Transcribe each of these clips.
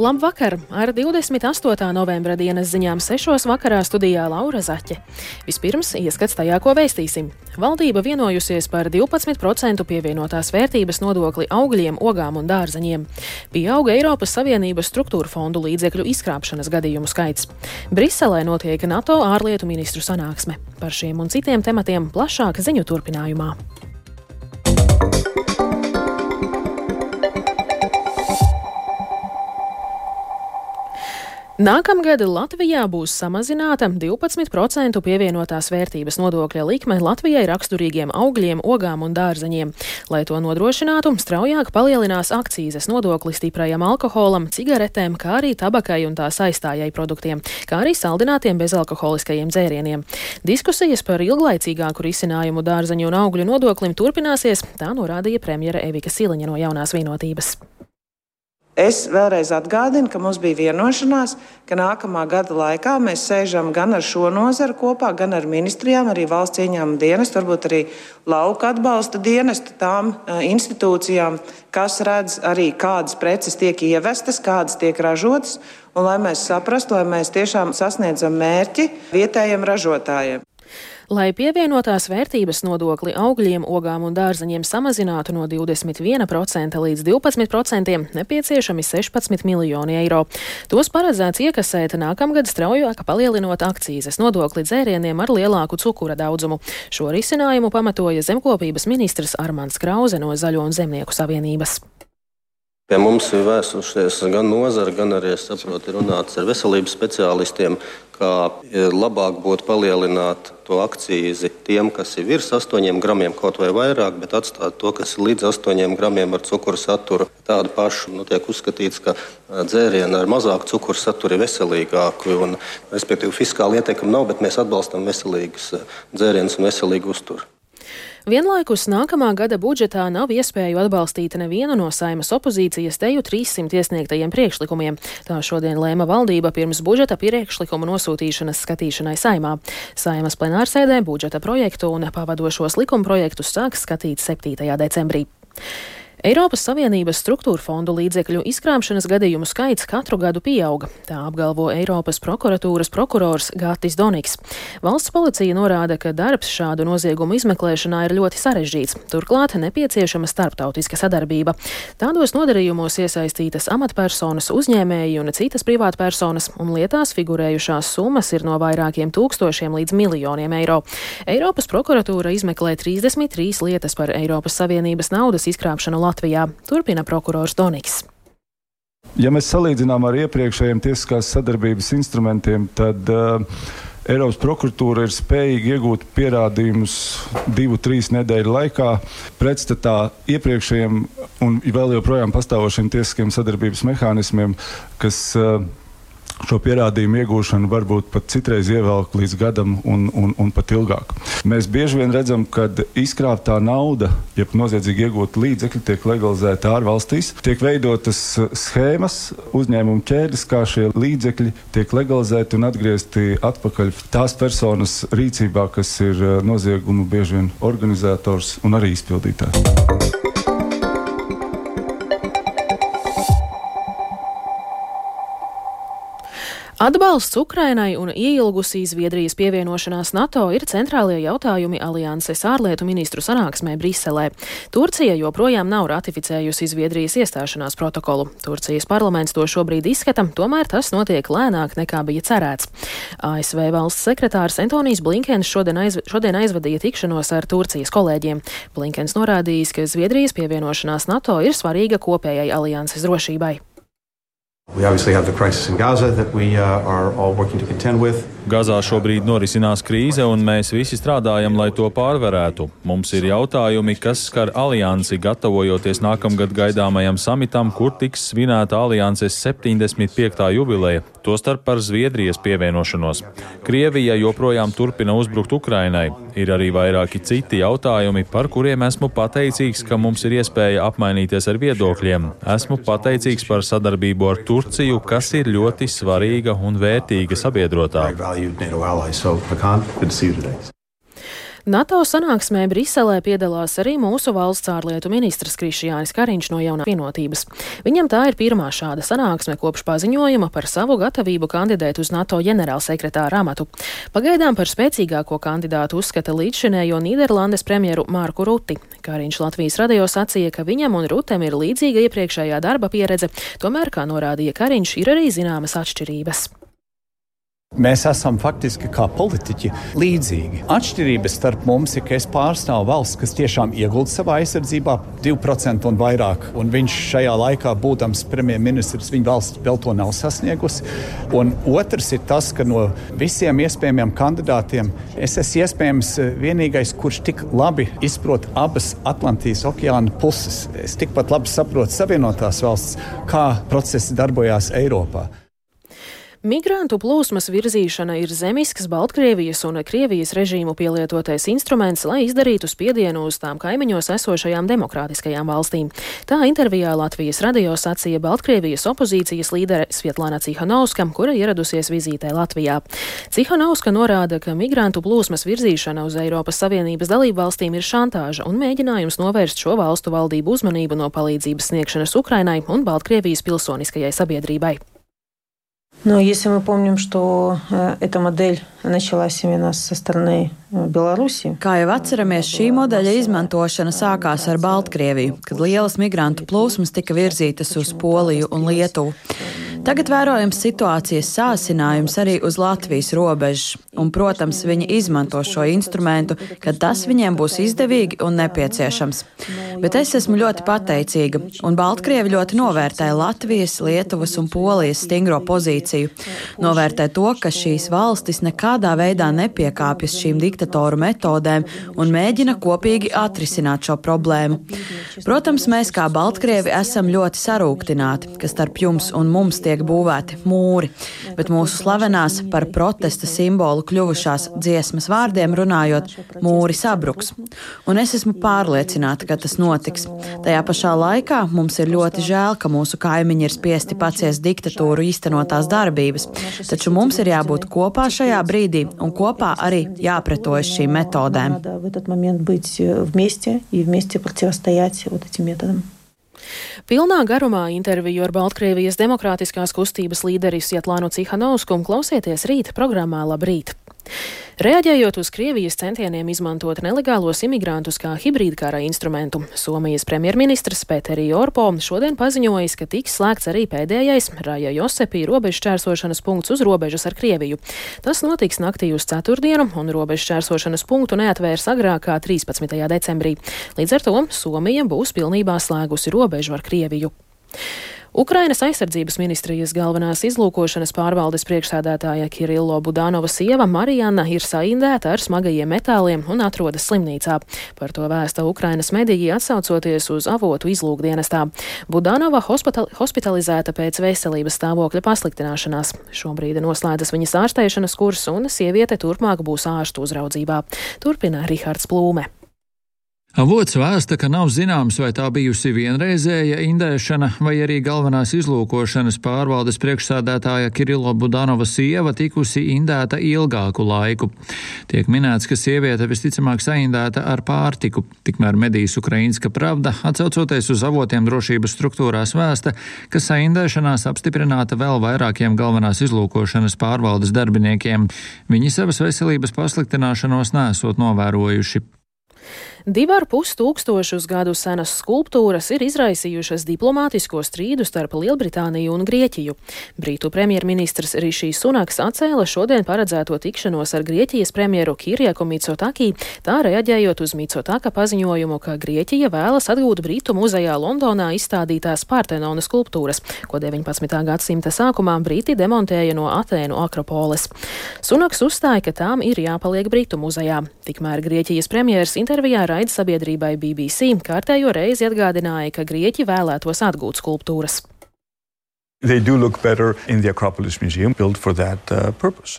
Labvakar! Ar 28. novembra dienas ziņām 6. vakarā studijā Laura Zaķe. Vispirms ieskats tajā, ko vēstīsim. Valdība vienojusies par 12% pievienotās vērtības nodokli augļiem, ogām un dārzeņiem. Pieauga Eiropas Savienības struktūra fondu līdzekļu izkrāpšanas gadījumu skaits. Briselē notiek NATO ārlietu ministru sanāksme. Par šiem un citiem tematiem plašāk ziņu turpinājumā. Nākamgad Latvijā būs samazināta 12% pievienotās vērtības nodokļa likme Latvijai raksturīgiem augļiem, ogām un dārzeņiem. Lai to nodrošinātu, straujāk palielinās akcīzes nodokli stiprajam alkoholam, cigaretēm, kā arī tabakai un tās aizstājai produktiem, kā arī saldinātiem bezalkoholiskajiem dzērieniem. Diskusijas par ilglaicīgāku risinājumu dārzeņu un augļu nodoklim turpināsies, tā norādīja premjera Evika Siliņa no jaunās vienotības. Es vēlreiz atgādinu, ka mums bija vienošanās, ka nākamā gada laikā mēs sēžam gan ar šo nozaru kopā, gan ar ministrijām, arī valsts ieņēmuma dienestu, varbūt arī lauka atbalsta dienestu tām institūcijām, kas redz arī, kādas preces tiek ievestas, kādas tiek ražotas, un lai mēs saprastu, lai mēs tiešām sasniedzam mērķi vietējiem ražotājiem. Lai pievienotās vērtības nodokli augļiem, ogām un dārzeņiem samazinātu no 21% līdz 12%, nepieciešami 16 miljoni eiro. Tos paredzēts iekasēt nākamgad straujāk palielinot akcīzes nodokli dzērieniem ar lielāku cukura daudzumu. Šo risinājumu pamatoja zemkopības ministrs Armāns Krause no Zaļo un Zemnieku savienības. Pie mums ir vērsušies gan nozara, gan arī saprotu, runāts ar veselības speciālistiem, kā labāk būtu palielināt to akcīzi tiem, kas ir virs 8 gramiem, kaut vai vairāk, bet atstāt to, kas ir līdz 8 gramiem ar cukuru saturu. Tādu pašu nu, tiek uzskatīts, ka dzērieni ar mazāku cukuru saturu ir veselīgāki. Respektīvi, fiskāli ietekmi nav, bet mēs atbalstam veselīgus dzērienus un veselīgu uzturu. Vienlaikus nākamā gada budžetā nav iespēju atbalstīt nevienu no saimas opozīcijas teju 300 iesniegtajiem priekšlikumiem. Tā šodien lēma valdība pirms budžeta priekšlikumu nosūtīšanas skatīšanai saimā. Saimas plenārsēdē budžeta projektu un pavadošos likumprojektus sāks skatīt 7. decembrī. Eiropas Savienības struktūra fondu līdzekļu izkrāpšanas gadījumu skaits katru gadu pieauga, tā apgalvo Eiropas prokuratūras prokurors Gātis Doniks. Valsts policija norāda, ka darbs šādu noziegumu izmeklēšanā ir ļoti sarežģīts, turklāt nepieciešama starptautiska sadarbība. Tādos nodarījumos iesaistītas amatpersonas, uzņēmēji un citas privātpersonas, un lietās figurējušās summas ir no vairākiem tūkstošiem līdz miljoniem eiro. Eiropas prokuratūra izmeklē 33 lietas par Eiropas Savienības naudas izkrāpšanu Latvijā, turpina prokurors Doniks. Ja mēs salīdzinām ar iepriekšējiem tiesiskās sadarbības instrumentiem, tad uh, Eiropas prokuratūra ir spējīga iegūt pierādījumus divu, trīs nedēļu laikā, pretstatā iepriekšējiem un vēl joprojām pastāvošiem tiesiskiem sadarbības mehānismiem, kas uh, šo pierādījumu iegūšanu varbūt pat citreiz ievelk līdz gadam un, un, un pat ilgāk. Mēs bieži vien redzam, ka izkrāptā nauda, jeb noziedzīgi iegūta līdzekļi, tiek legalizēta ārvalstīs, tiek veidotas schēmas, uzņēmumu ķēdes, kā šie līdzekļi tiek legalizēti un atgriezti atpakaļ tās personas rīcībā, kas ir noziegumu bieži vien organizators un arī izpildītājs. Atbalsts Ukrainai un ieilgusī Zviedrijas pievienošanās NATO ir centrālie jautājumi alianses ārlietu ministru sanāksmē Briselē. Turcija joprojām nav ratificējusi Zviedrijas iestāšanās protokolu. Turcijas parlaments to šobrīd izskata, tomēr tas notiek lēnāk nekā bija cerēts. ASV valsts sekretārs Antonijs Blinkens šodien, aizv šodien aizvadīja tikšanos ar Turcijas kolēģiem. Blinkens norādījis, ka Zviedrijas pievienošanās NATO ir svarīga kopējai alianses drošībai. Gazā šobrīd norisinās krīze, un mēs visi strādājam, lai to pārvarētu. Mums ir jautājumi, kas skar aliansi, gatavojoties nākamgad gaidāmajam samitam, kur tiks svinēta alianses 75. jubileja, tostarp par Zviedrijas pievienošanos. Krievija joprojām turpina uzbrukt Ukrainai. Ir arī vairāki citi jautājumi, par kuriem esmu pateicīgs, ka mums ir iespēja apmainīties ar viedokļiem. Esmu pateicīgs par sadarbību ar Turciju, kas ir ļoti svarīga un vērtīga sabiedrotāja. NATO sanāksmē Briselē piedalās arī mūsu valsts ārlietu ministrs Krišjānis Kariņš no jaunā vienotības. Viņam tā ir pirmā šāda sanāksme kopš paziņojuma par savu gatavību kandidēt uz NATO ģenerālsekretāra amatu. Pagaidām par spēcīgāko kandidātu uzskata līdzšinējo Nīderlandes premjeru Mārku Ruti. Kariņš Latvijas radio sacīja, ka viņam un Rutem ir līdzīga iepriekšējā darba pieredze, tomēr, kā norādīja Kariņš, ir arī zināmas atšķirības. Mēs esam faktiski kā politiķi līdzīgi. Atšķirības starp mums ir, ka es pārstāvu valsts, kas tiešām iegulda savā aizsardzībā 2% un vairāk. Un viņš šajā laikā, būdams premjerministrs, viņa valsts vēl to nav sasniegusi. Un otrs ir tas, ka no visiem iespējamiem kandidātiem es esmu iespējams vienīgais, kurš tik labi izprot abas Atlantijas okeāna puses. Es tikpat labi saprotu Savienotās valsts, kā procesi darbojās Eiropā. Migrantu plūsmas virzīšana ir zemisks Baltkrievijas un Krievijas režīmu pielietotais instruments, lai izdarītu spiedienu uz tām kaimiņos esošajām demokrātiskajām valstīm. Tā intervijā Latvijas radio sacīja Baltkrievijas opozīcijas līdere Svietlana Cihanovska, kura ieradusies vizītē Latvijā. Cihanovska norāda, ka migrantu plūsmas virzīšana uz Eiropas Savienības dalību valstīm ir šantāža un mēģinājums novērst šo valstu valdību uzmanību no palīdzības sniegšanas Ukrainai un Baltkrievijas pilsoniskajai sabiedrībai. Но если мы помним, что эта модель началась именно со стороны Белаrusi. Kā jau atceramies, šī modeļa izmantošana sākās ar Baltkrieviju, kad lielas migrantu plūsmas tika virzītas uz Poliju un Lietuvu. Tagad vērojams situācijas sāsinājums arī uz Latvijas robežas, un, protams, viņi izmanto šo instrumentu, kad tas viņiem būs izdevīgi un nepieciešams. Bet es esmu ļoti pateicīga, un Baltkrievi ļoti novērtē Latvijas, Lietuvas un Polijas stingro pozīciju. Novērtē to, ka šīs valstis nekādā veidā nepiekāpjas šīm diktatoru metodēm un mēģina kopīgi atrisināt šo problēmu. Protams, mēs kā Baltkrievi esam ļoti sarūktināti, ka starp jums un mums tiek tiek būvēti mūri, bet mūsu slavenās par protesta simbolu kļuvušās dziesmas vārdiem runājot, mūri sabruks. Un es esmu pārliecināta, ka tas notiks. Tajā pašā laikā mums ir ļoti žēl, ka mūsu kaimiņi ir spiesti paciest diktatūru īstenotās darbības, taču mums ir jābūt kopā šajā brīdī un kopā arī jāpretojas šīm metodēm. вместе и вместе противостоять вот этим методам. Pilnā garumā interviju ar Baltkrievijas demokrātiskās kustības līderi Svietlānu Cihanovsku klausieties rīt programmā Labrīt! Reaģējot uz Krievijas centieniem izmantot nelegālos imigrantus kā hibrīdkara instrumentu, Somijas premjerministrs Pēteri Orpo šodien paziņojis, ka tiks slēgts arī pēdējais Raja Josepī robežu čērsošanas punkts uz robežas ar Krieviju. Tas notiks naktī uz ceturtdienu, un robežu čērsošanas punktu neatvērs agrāk kā 13. decembrī. Līdz ar to Somija būs pilnībā slēgusi robežu ar Krieviju. Ukrainas aizsardzības ministrijas galvenās izlūkošanas pārvaldes priekšsēdētāja Kirillo Budānova sieva Marijana ir saindēta ar smagajiem metāliem un atrodas slimnīcā. Par to vēsta Ukrainas mediji atsaucoties uz avotu izlūkdienestā. Hospital hospitalizēta pēc veselības stāvokļa pasliktināšanās. Šobrīd noslēdzas viņas ārstēšanas kurs un sieviete turpmāk būs ārstu uzraudzībā. Turpina Rihards Plūme. Avots vēsta, ka nav zināms, vai tā bijusi vienreizēja indēšana, vai arī galvenās izlūkošanas pārvaldes priekšsādātāja Kirilo Budanova sieva tikusi indēta ilgāku laiku. Tiek minēts, ka sieviete visticamāk saindēta ar pārtiku. Tikmēr medijas Ukrainska pravda, atsaucoties uz avotiem drošības struktūrās, vēsta, ka saindēšanās apstiprināta vēl vairākiem galvenās izlūkošanas pārvaldes darbiniekiem. Viņi savas veselības pasliktināšanos nesot novērojuši. Divu ar pus tūkstošus gadu senas skulptūras ir izraisījušas diplomātisko strīdu starp Lielbritāniju un Grieķiju. Brītu premjerministrs Rišijs Sunaks atcēla šodien paredzēto tikšanos ar Grieķijas premjeru Kirjaku Mitsotaki, tā reaģējot uz Mitsotaka paziņojumu, ka Grieķija vēlas atgūt Brītu muzejā Londonā izstādītās Partenona skulptūras, ko 19. gadsimta sākumā Brīti demontēja no Atēnu akropoles. Sunaks uzstāja, ka tām ir jāpaliek Brītu muzejā. Tikmēr Grieķijas premjeras intervijā raidsabiedrībai BBC kārtējo reizi atgādināja, ka Grieķi vēlētos atgūt skulptūras. Uh,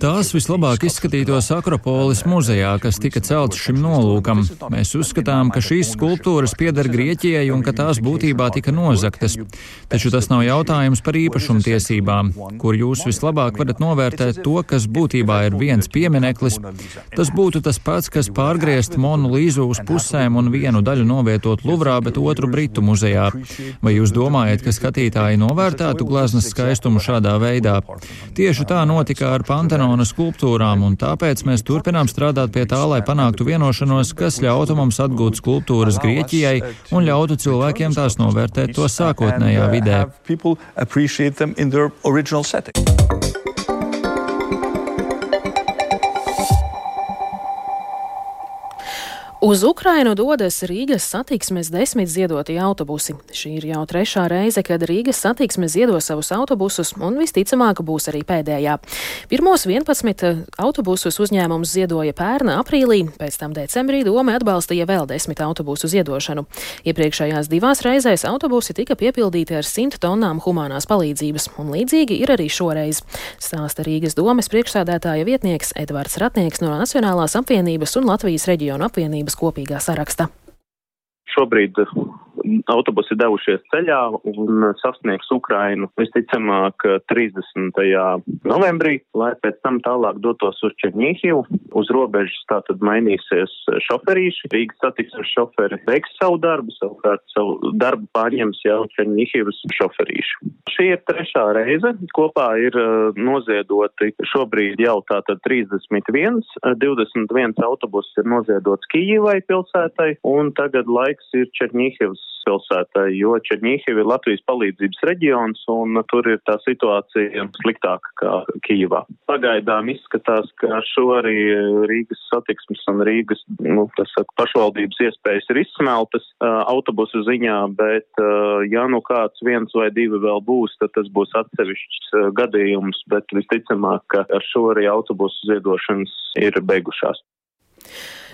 Tās vislabāk izskatītos Akropolis muzejā, kas tika celts šim nolūkam. Mēs uzskatām, ka šīs skulptūras pieder Grieķijai un ka tās būtībā tika nozaktas. Taču tas nav jautājums par īpašumtiesībām, kur jūs vislabāk varat novērtēt to, kas būtībā ir viens piemineklis. Tas būtu tas pats, kas pārgriezt Monu Līzu uz pusēm un vienu daļu novietot Luvrā, bet otru Britu muzejā. Vai jūs domājat, ka skatītāji novērtētu glāzi? Gleznas skaistumu šādā veidā. Tieši tā notika ar Pantenona skulptūrām, un tāpēc mēs turpinām strādāt pie tā, lai panāktu vienošanos, kas ļautu mums atgūt skulptūras Grieķijai un ļautu cilvēkiem tās novērtēt to sākotnējā vidē. Uz Ukrainu dodas Rīgas satiksmes desmit ziedotie autobusi. Šī ir jau trešā reize, kad Rīgas satiksme ziedo savus autobusus, un visticamāk būs arī pēdējā. Pirmos 11 eh, autobusus uzņēmums ziedoja pērna aprīlī, pēc tam decembrī doma atbalstīja vēl desmit autobusu ziedošanu. Iepriekšējās divās reizēs autobusi tika piepildīti ar 100 tonnām humanās palīdzības, un līdzīgi ir arī šoreiz. Stāsta Rīgas domes priekšsādētāja vietnieks Edvards Ratnieks no Nacionālās apvienības un Latvijas reģionu apvienības Savienības kopīgā saraksta. Šobrīd autobusi devušies ceļā un sasniegs Ukrainu visticamāk 30. novembrī, lai pēc tam tālāk dotos uz Černīhivu. Uz robežas tātad mainīsies šoferīši. Rīgas satiksmes šoferi veiks savu darbu, savukārt savu darbu pārņems jau Černīhivas šoferīši. Šī ir trešā reize. Kopā ir uh, noziedoti šobrīd jau tātad 31, 21 autobus ir noziedots Kijivai pilsētai un tagad laiks ir Černīhivas pilsētai, jo Černihiv ir Latvijas palīdzības reģions un tur ir tā situācija sliktāka kā Kīvā. Pagaidām izskatās, ka šo arī Rīgas satiksmes un Rīgas, nu, saka, pašvaldības iespējas ir izsmeltas autobusu ziņā, bet, ja nu kāds viens vai divi vēl būs, tad tas būs atsevišķs gadījums, bet visticamāk, ka ar šo arī autobusu ziedošanas ir beigušās.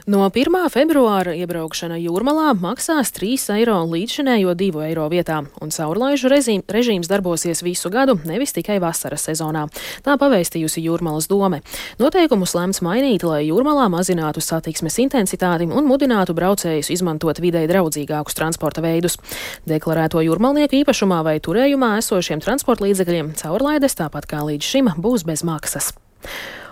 No 1. februāra iebraukšana jūrmalā maksās 3 eiro līdzšinējo 2 eiro vietā, un caurlaižu režīm, režīms darbosies visu gadu, nevis tikai vasaras sezonā. Tā pavēstījusi Jūrmalas dome. Noteikumus lemts mainīt, lai jūrmalā mazinātu satiksmes intensitāti un mudinātu braucējus izmantot videi draudzīgākus transporta veidus. Deklarēto jūrmalnieku īpašumā vai turējumā esošiem transporta līdzekļiem caurlaides, tāpat kā līdz šim, būs bez maksas.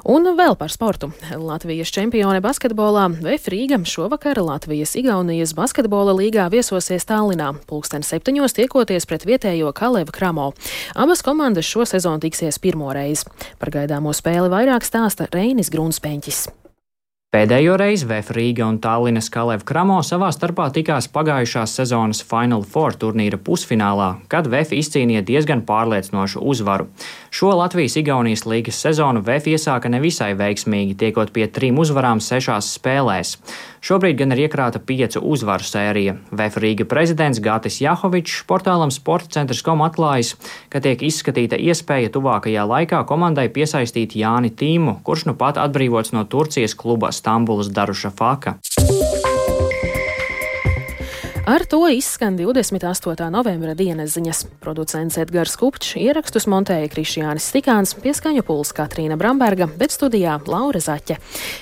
Un vēl par sportu. Latvijas čempione basketbolā VF Rīga šovakar Latvijas-Igaunijas basketbola līgā viesosies Tallinā, pulksten septiņos tiekoties pret vietējo Kalevu Kramo. Abas komandas šo sezonu tiksies pirmo reizi. Par gaidāmo spēli vairāk stāsta Reinis Grunspēņķis. Pēdējo reizi VF Rīga un Tallinas Kalev Kramo savā starpā tikās pagājušās sezonas Final Four turnīra pusfinālā, kad VF izcīnīja diezgan pārliecinošu uzvaru. Šo Latvijas-Igaunijas līgas sezonu VF iesāka nevisai veiksmīgi, tiekot pie trim uzvarām sešās spēlēs. Šobrīd gan ir iekrāta piecu uzvaru sērija. VF Rīga prezidents Gatis Jahovičs portālam Sporta centrs kom atklājis, ka tiek izskatīta iespēja tuvākajā laikā komandai piesaistīt Jāni Tīmu, kurš nu pat atbrīvots no Turcijas kluba Stambulas Daruša Faka. Ar to izskan 28. novembra dienas ziņas. Producents Edgars Kupčs ierakstus montēja Krišjānis Stikāns, pieskaņu puls Katrīna Bramberga, bet studijā Laura Zaķe.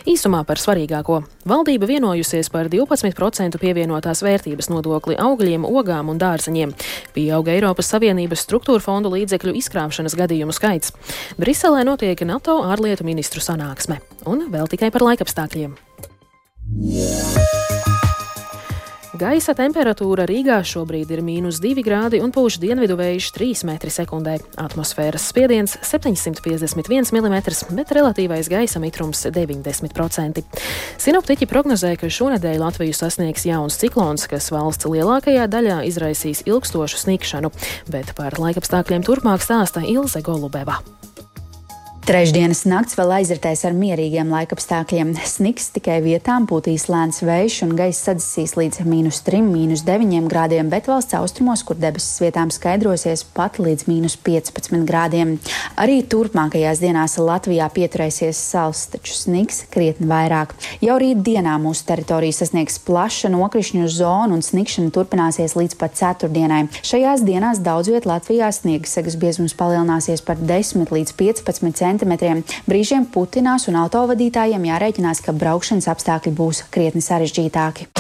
Īsumā par svarīgāko. Valdība vienojusies par 12% pievienotās vērtības nodokli augļiem, ogām un dārzeņiem. Pieauga Eiropas Savienības struktūra fondu līdzekļu izkrāpšanas gadījumu skaits. Briselē notiek NATO ārlietu ministru sanāksme. Un vēl tikai par laikapstākļiem. Yeah. Gaisa temperatūra Rīgā šobrīd ir mīnus 2 grādi un pūš dienvidu vējš 3 m2. Atmosfēras spiediens 751 mm, bet relatīvais gaisa mitrums 90%. Sinoptiķi prognozē, ka šonadēļ Latviju sasniegs jauns ciklons, kas valsts lielākajā daļā izraisīs ilgstošu snikšanu, bet par laikapstākļiem turpmāk stāsta Ilze Golubeva. Trešdienas nakts vēl aizritēs ar mierīgiem laikapstākļiem. Sniks tikai vietām pūtīs lēns vējš un gaisa sadzisīs līdz mīnus 3, mīnus 9 grādiem, bet valsts austrumos, kur debesis vietām skaidrosies, pat līdz mīnus 15 grādiem. Arī turpmākajās dienās Latvijā pieturēsies sals, taču sniks krietni vairāk. Jau rīt dienā mūsu teritorija sasniegs plaša nokrišņu zonu un snikšana turpināsies līdz pat ceturtdienai. Šajās dienās daudz viet Latvijā sniega segas biezums palielināsies par 10 līdz 15 cm centimetriem. Brīžiem putinās un autovadītājiem jārēķinās, ka braukšanas apstākļi būs krietni sarežģītāki.